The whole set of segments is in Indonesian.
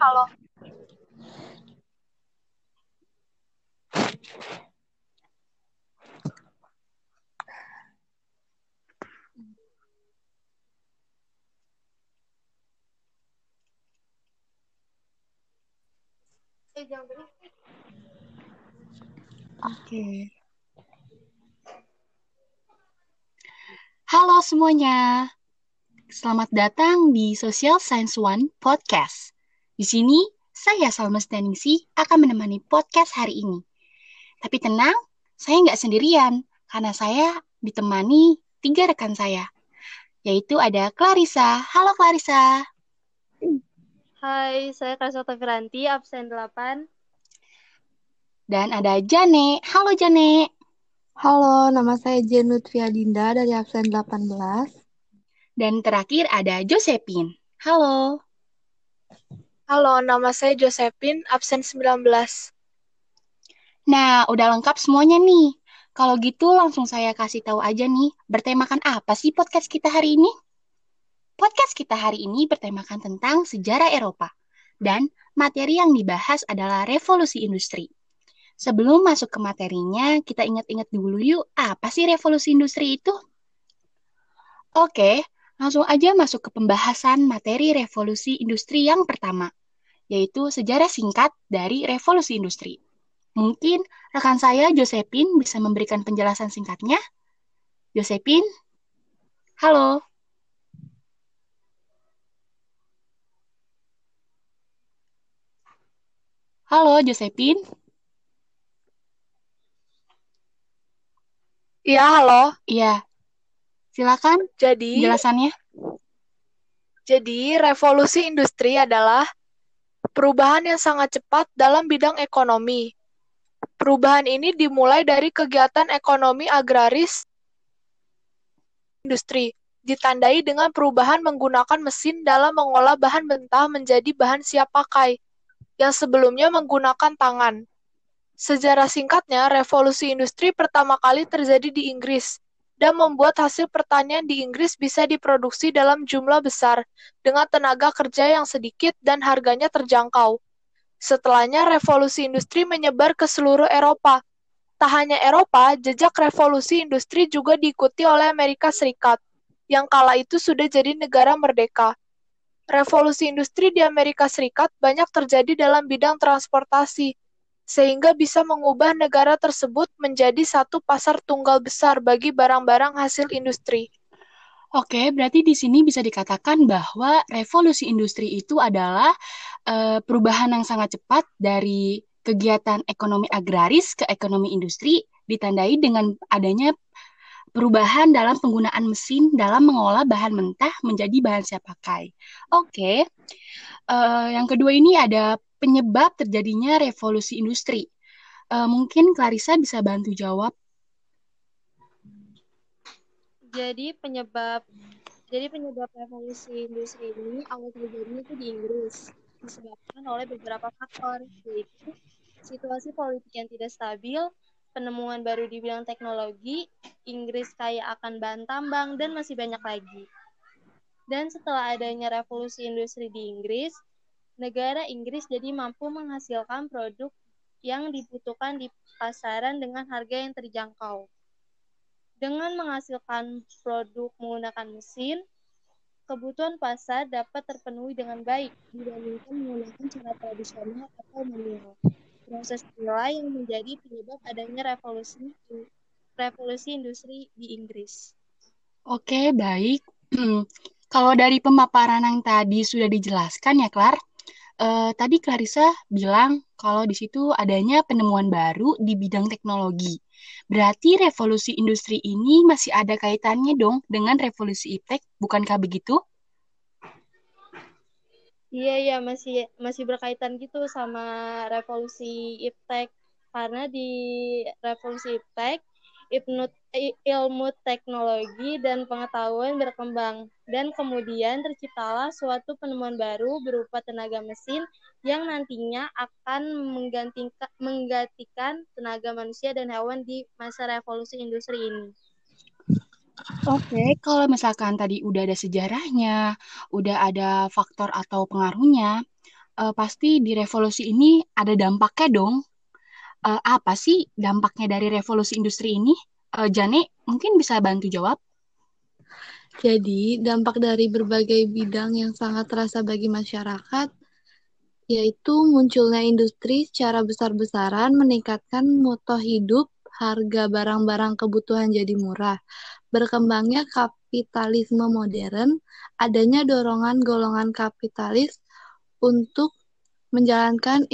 Halo. Oke. Halo semuanya. Selamat datang di Social Science One Podcast. Di sini, saya Salma Staningsi akan menemani podcast hari ini. Tapi tenang, saya nggak sendirian, karena saya ditemani tiga rekan saya, yaitu ada Clarissa. Halo Clarissa. Hai, saya Clarissa Tafiranti, absen 8. Dan ada Jane. Halo Jane. Halo, nama saya Jenut Fiadinda dari absen 18. Dan terakhir ada Josephine. Halo. Halo, nama saya Josephine, absen 19. Nah, udah lengkap semuanya nih. Kalau gitu langsung saya kasih tahu aja nih, bertemakan apa sih podcast kita hari ini? Podcast kita hari ini bertemakan tentang sejarah Eropa. Dan materi yang dibahas adalah revolusi industri. Sebelum masuk ke materinya, kita ingat-ingat dulu yuk, apa sih revolusi industri itu? Oke, langsung aja masuk ke pembahasan materi revolusi industri yang pertama, yaitu sejarah singkat dari revolusi industri. Mungkin rekan saya, Josephine, bisa memberikan penjelasan singkatnya. Josephine? Halo? Halo, Josephine? Iya, halo. Iya. Silakan Jadi, penjelasannya. jadi revolusi industri adalah perubahan yang sangat cepat dalam bidang ekonomi. Perubahan ini dimulai dari kegiatan ekonomi agraris industri, ditandai dengan perubahan menggunakan mesin dalam mengolah bahan mentah menjadi bahan siap pakai, yang sebelumnya menggunakan tangan. Sejarah singkatnya, revolusi industri pertama kali terjadi di Inggris dan membuat hasil pertanian di Inggris bisa diproduksi dalam jumlah besar dengan tenaga kerja yang sedikit dan harganya terjangkau. Setelahnya, revolusi industri menyebar ke seluruh Eropa. Tak hanya Eropa, jejak revolusi industri juga diikuti oleh Amerika Serikat, yang kala itu sudah jadi negara merdeka. Revolusi industri di Amerika Serikat banyak terjadi dalam bidang transportasi, sehingga bisa mengubah negara tersebut menjadi satu pasar tunggal besar bagi barang-barang hasil industri. Oke, berarti di sini bisa dikatakan bahwa revolusi industri itu adalah uh, perubahan yang sangat cepat dari kegiatan ekonomi agraris ke ekonomi industri, ditandai dengan adanya perubahan dalam penggunaan mesin dalam mengolah bahan mentah menjadi bahan siap pakai. Oke, uh, yang kedua ini ada penyebab terjadinya revolusi industri. Uh, mungkin Clarissa bisa bantu jawab. Jadi penyebab jadi penyebab revolusi industri ini awal terjadinya itu di Inggris disebabkan oleh beberapa faktor yaitu situasi politik yang tidak stabil, penemuan baru di bidang teknologi, Inggris kaya akan bahan tambang dan masih banyak lagi. Dan setelah adanya revolusi industri di Inggris, negara Inggris jadi mampu menghasilkan produk yang dibutuhkan di pasaran dengan harga yang terjangkau. Dengan menghasilkan produk menggunakan mesin, kebutuhan pasar dapat terpenuhi dengan baik dibandingkan menggunakan cara tradisional atau manual. Proses inilah yang menjadi penyebab adanya revolusi revolusi industri di Inggris. Oke, baik. Kalau dari pemaparan yang tadi sudah dijelaskan ya, Clar, uh, tadi Clarissa bilang kalau di situ adanya penemuan baru di bidang teknologi. Berarti revolusi industri ini masih ada kaitannya dong dengan revolusi iptek, bukankah begitu? Iya iya masih masih berkaitan gitu sama revolusi iptek karena di revolusi iptek ilmu, teknologi dan pengetahuan berkembang dan kemudian terciptalah suatu penemuan baru berupa tenaga mesin yang nantinya akan menggantikan, menggantikan tenaga manusia dan hewan di masa revolusi industri ini. Oke, kalau misalkan tadi udah ada sejarahnya, udah ada faktor atau pengaruhnya, uh, pasti di revolusi ini ada dampaknya dong. Uh, apa sih dampaknya dari revolusi industri ini? Uh, Jane, mungkin bisa bantu jawab? Jadi, dampak dari berbagai bidang yang sangat terasa bagi masyarakat yaitu munculnya industri secara besar-besaran meningkatkan mutu hidup, harga barang-barang kebutuhan jadi murah, berkembangnya kapitalisme modern, adanya dorongan golongan kapitalis untuk menjalankan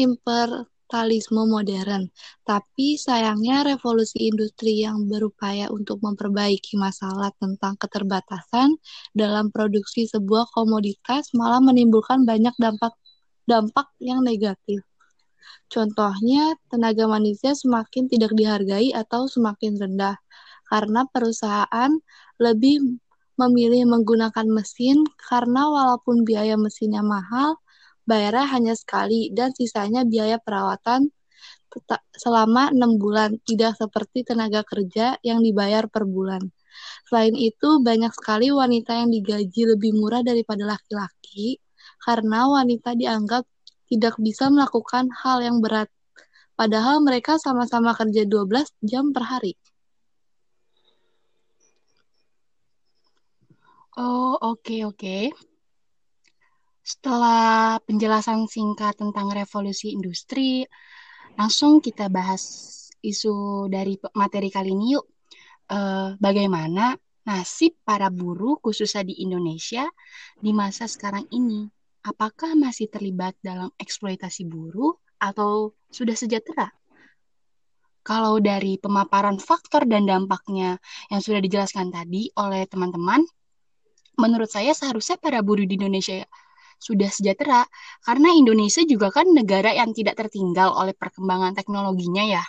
imperialisme modern. Tapi sayangnya revolusi industri yang berupaya untuk memperbaiki masalah tentang keterbatasan dalam produksi sebuah komoditas malah menimbulkan banyak dampak dampak yang negatif. Contohnya, tenaga manusia semakin tidak dihargai atau semakin rendah karena perusahaan lebih memilih menggunakan mesin karena walaupun biaya mesinnya mahal, bayarnya hanya sekali dan sisanya biaya perawatan selama enam bulan, tidak seperti tenaga kerja yang dibayar per bulan. Selain itu, banyak sekali wanita yang digaji lebih murah daripada laki-laki karena wanita dianggap tidak bisa melakukan hal yang berat, padahal mereka sama-sama kerja 12 jam per hari. Oh, oke, okay, oke. Okay. Setelah penjelasan singkat tentang revolusi industri, langsung kita bahas isu dari materi kali ini yuk. Uh, bagaimana nasib para buruh khususnya di Indonesia di masa sekarang ini? apakah masih terlibat dalam eksploitasi buruh atau sudah sejahtera? Kalau dari pemaparan faktor dan dampaknya yang sudah dijelaskan tadi oleh teman-teman, menurut saya seharusnya para buruh di Indonesia sudah sejahtera karena Indonesia juga kan negara yang tidak tertinggal oleh perkembangan teknologinya ya.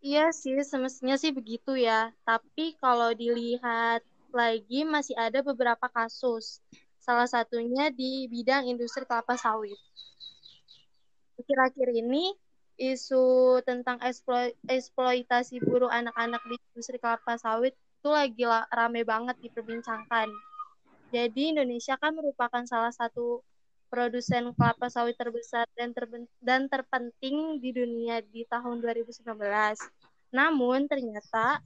Iya sih, semestinya sih begitu ya. Tapi kalau dilihat lagi masih ada beberapa kasus. Salah satunya di bidang industri kelapa sawit. Akhir-akhir ini isu tentang eksplo eksploitasi buruh anak-anak di industri kelapa sawit itu lagi rame banget diperbincangkan. Jadi Indonesia kan merupakan salah satu produsen kelapa sawit terbesar dan, dan terpenting di dunia di tahun 2019. Namun ternyata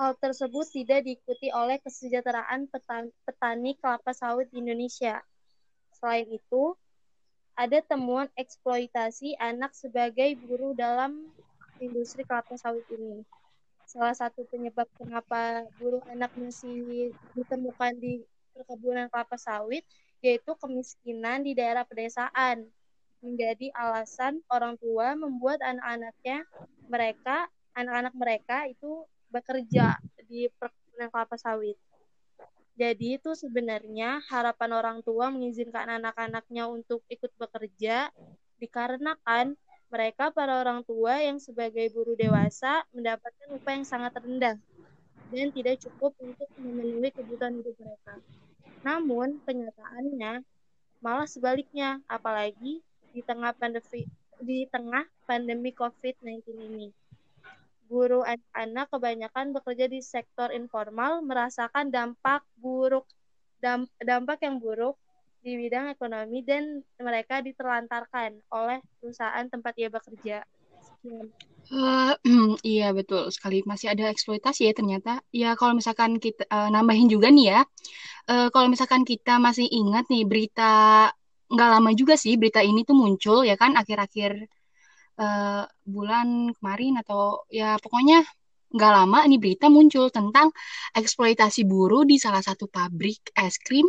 Hal tersebut tidak diikuti oleh kesejahteraan petani kelapa sawit di Indonesia. Selain itu, ada temuan eksploitasi anak sebagai buruh dalam industri kelapa sawit ini. Salah satu penyebab kenapa buruh anak masih ditemukan di perkebunan kelapa sawit yaitu kemiskinan di daerah pedesaan menjadi alasan orang tua membuat anak-anaknya mereka anak-anak mereka itu bekerja di perkebunan kelapa sawit. Jadi itu sebenarnya harapan orang tua mengizinkan anak-anaknya untuk ikut bekerja dikarenakan mereka para orang tua yang sebagai buruh dewasa mendapatkan upah yang sangat rendah dan tidak cukup untuk memenuhi kebutuhan hidup mereka. Namun kenyataannya malah sebaliknya, apalagi di tengah pandemi di tengah pandemi COVID-19 ini guru anak-anak kebanyakan bekerja di sektor informal merasakan dampak buruk dampak yang buruk di bidang ekonomi dan mereka diterlantarkan oleh perusahaan tempat ia bekerja. Uh, iya betul sekali masih ada eksploitasi ya ternyata. Ya kalau misalkan kita uh, nambahin juga nih ya, uh, kalau misalkan kita masih ingat nih berita nggak lama juga sih berita ini tuh muncul ya kan akhir-akhir uh, bulan kemarin atau ya pokoknya nggak lama ini berita muncul tentang eksploitasi buruh di salah satu pabrik es krim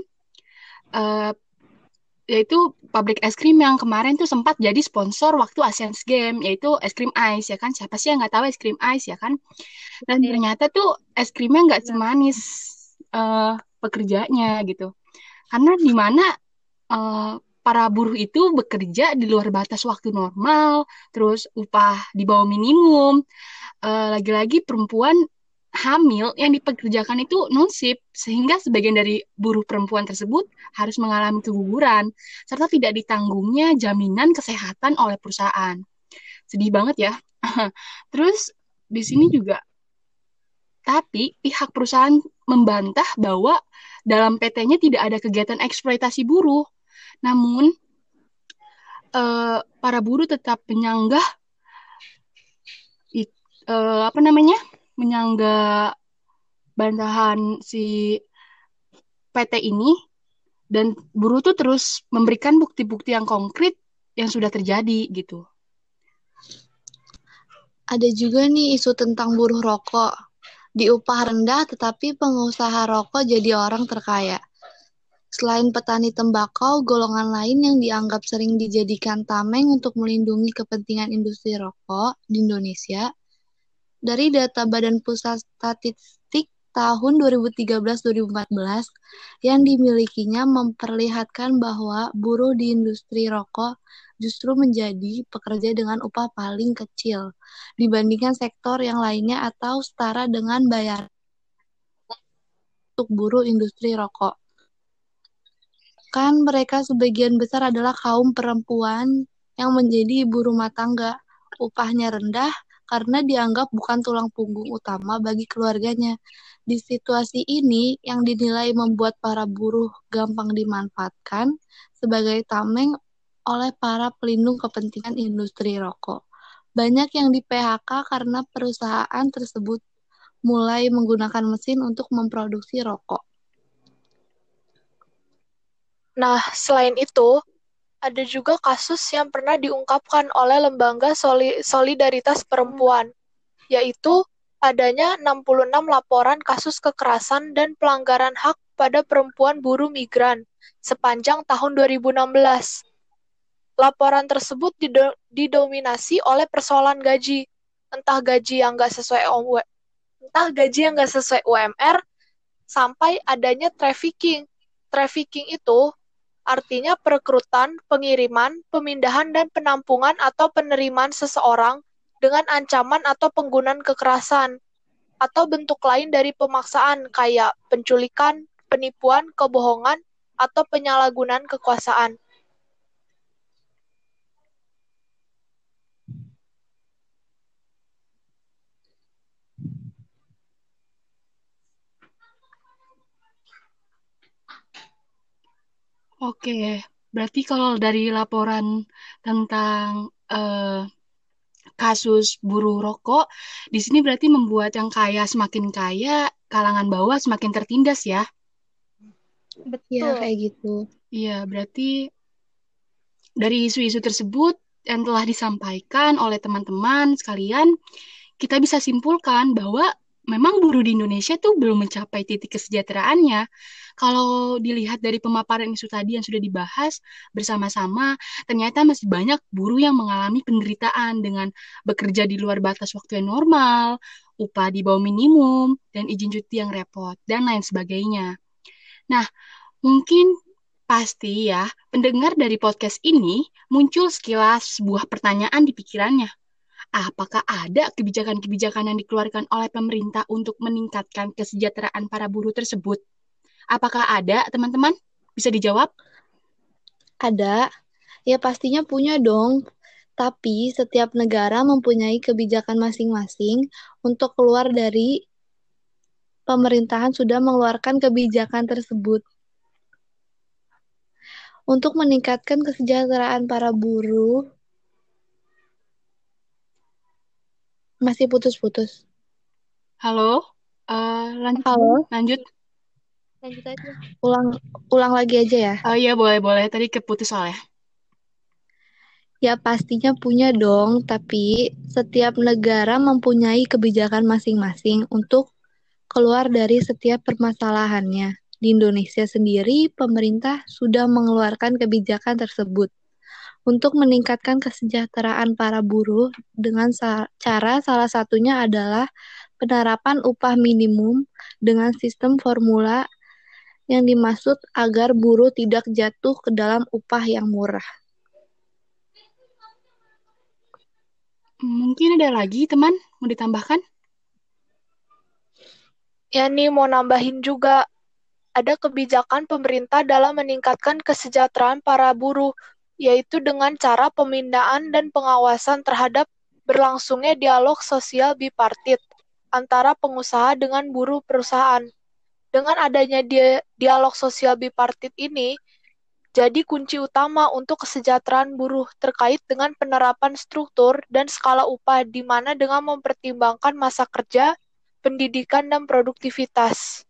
uh, yaitu pabrik es krim yang kemarin tuh sempat jadi sponsor waktu Asian Games yaitu es krim ice ya kan siapa sih yang nggak tahu es krim ice ya kan dan iya. ternyata tuh es krimnya nggak iya. semanis uh, pekerjanya gitu karena di mana uh, para buruh itu bekerja di luar batas waktu normal, terus upah di bawah minimum. Eh, lagi-lagi uh, perempuan hamil yang dipekerjakan itu non-sip, sehingga sebagian dari buruh perempuan tersebut harus mengalami keguguran, serta tidak ditanggungnya jaminan kesehatan oleh perusahaan. Sedih banget ya. terus di sini juga Tapi pihak perusahaan membantah bahwa dalam PT-nya tidak ada kegiatan eksploitasi buruh. Namun uh, para buruh tetap menyanggah uh, apa namanya? Menyanggah bantahan si PT ini dan buruh tuh terus memberikan bukti-bukti yang konkret yang sudah terjadi gitu. Ada juga nih isu tentang buruh rokok. Di upah rendah tetapi pengusaha rokok jadi orang terkaya. Selain petani tembakau, golongan lain yang dianggap sering dijadikan tameng untuk melindungi kepentingan industri rokok di Indonesia, dari data Badan Pusat Statistik tahun 2013-2014 yang dimilikinya memperlihatkan bahwa buruh di industri rokok justru menjadi pekerja dengan upah paling kecil dibandingkan sektor yang lainnya atau setara dengan bayar untuk buruh industri rokok. Kan mereka sebagian besar adalah kaum perempuan yang menjadi ibu rumah tangga. Upahnya rendah karena dianggap bukan tulang punggung utama bagi keluarganya. Di situasi ini yang dinilai membuat para buruh gampang dimanfaatkan sebagai tameng oleh para pelindung kepentingan industri rokok. Banyak yang di PHK karena perusahaan tersebut mulai menggunakan mesin untuk memproduksi rokok. Nah, selain itu, ada juga kasus yang pernah diungkapkan oleh Lembaga Solidaritas Perempuan, yaitu adanya 66 laporan kasus kekerasan dan pelanggaran hak pada perempuan buruh migran sepanjang tahun 2016. Laporan tersebut didominasi oleh persoalan gaji, entah gaji yang nggak sesuai entah gaji yang nggak sesuai UMR, sampai adanya trafficking. Trafficking itu artinya perekrutan, pengiriman, pemindahan, dan penampungan atau penerimaan seseorang dengan ancaman atau penggunaan kekerasan, atau bentuk lain dari pemaksaan kayak penculikan, penipuan, kebohongan, atau penyalahgunaan kekuasaan. Oke, berarti kalau dari laporan tentang uh, kasus buruh rokok, di sini berarti membuat yang kaya semakin kaya, kalangan bawah semakin tertindas ya? Betul. Ya, kayak gitu. Iya, berarti dari isu-isu tersebut yang telah disampaikan oleh teman-teman sekalian, kita bisa simpulkan bahwa memang buruh di Indonesia tuh belum mencapai titik kesejahteraannya. Kalau dilihat dari pemaparan isu tadi yang sudah dibahas bersama-sama, ternyata masih banyak buruh yang mengalami penderitaan dengan bekerja di luar batas waktu yang normal, upah di bawah minimum, dan izin cuti yang repot, dan lain sebagainya. Nah, mungkin pasti ya, pendengar dari podcast ini muncul sekilas sebuah pertanyaan di pikirannya apakah ada kebijakan-kebijakan yang dikeluarkan oleh pemerintah untuk meningkatkan kesejahteraan para buruh tersebut? Apakah ada, teman-teman? Bisa dijawab? Ada. Ya pastinya punya dong. Tapi setiap negara mempunyai kebijakan masing-masing untuk keluar dari pemerintahan sudah mengeluarkan kebijakan tersebut. Untuk meningkatkan kesejahteraan para buruh, Masih putus-putus. Halo? Uh, lanjut. Halo? Lanjut. Lanjut aja. Ulang ulang lagi aja ya. Oh iya, boleh-boleh. Tadi keputus soalnya. Ya pastinya punya dong, tapi setiap negara mempunyai kebijakan masing-masing untuk keluar dari setiap permasalahannya. Di Indonesia sendiri, pemerintah sudah mengeluarkan kebijakan tersebut untuk meningkatkan kesejahteraan para buruh dengan sa cara salah satunya adalah penerapan upah minimum dengan sistem formula yang dimaksud agar buruh tidak jatuh ke dalam upah yang murah. Mungkin ada lagi teman mau ditambahkan? Ya nih mau nambahin juga ada kebijakan pemerintah dalam meningkatkan kesejahteraan para buruh yaitu dengan cara pembinaan dan pengawasan terhadap berlangsungnya dialog sosial bipartit antara pengusaha dengan buruh perusahaan. Dengan adanya dia, dialog sosial bipartit ini, jadi kunci utama untuk kesejahteraan buruh terkait dengan penerapan struktur dan skala upah di mana dengan mempertimbangkan masa kerja, pendidikan, dan produktivitas.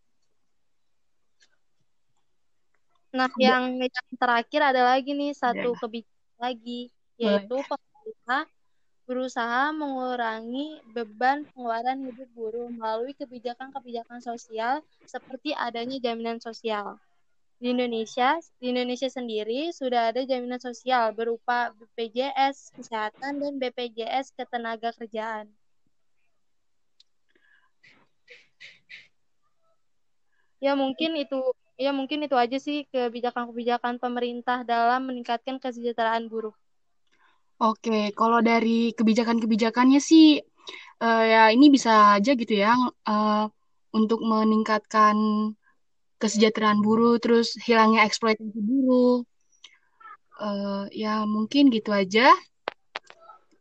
Nah, yang, yang terakhir ada lagi nih satu ya. kebijakan lagi, yaitu pemerintah berusaha mengurangi beban pengeluaran hidup buruh melalui kebijakan-kebijakan sosial seperti adanya jaminan sosial di Indonesia, di Indonesia sendiri sudah ada jaminan sosial berupa BPJS Kesehatan dan BPJS Ketenagakerjaan. Ya mungkin itu ya mungkin itu aja sih kebijakan-kebijakan pemerintah dalam meningkatkan kesejahteraan buruh. Oke, kalau dari kebijakan-kebijakannya sih uh, ya ini bisa aja gitu ya uh, untuk meningkatkan kesejahteraan buruh, terus hilangnya eksploitasi buruh. Uh, ya mungkin gitu aja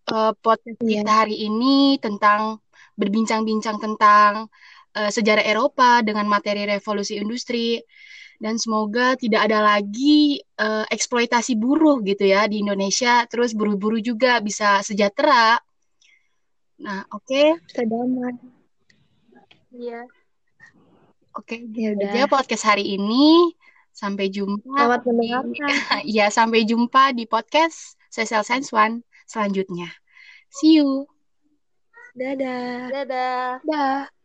uh, podcast yeah. kita hari ini tentang berbincang-bincang tentang uh, sejarah Eropa dengan materi revolusi industri dan semoga tidak ada lagi uh, eksploitasi buruh gitu ya di Indonesia terus buruh-buruh juga bisa sejahtera. Nah, oke, okay. bisa damai. Iya. Oke, ya udah. aja podcast hari ini. Sampai jumpa. Selamat mendengarkan. ya, sampai jumpa di podcast Social Science One selanjutnya. See you. Dadah. Dadah. Dadah.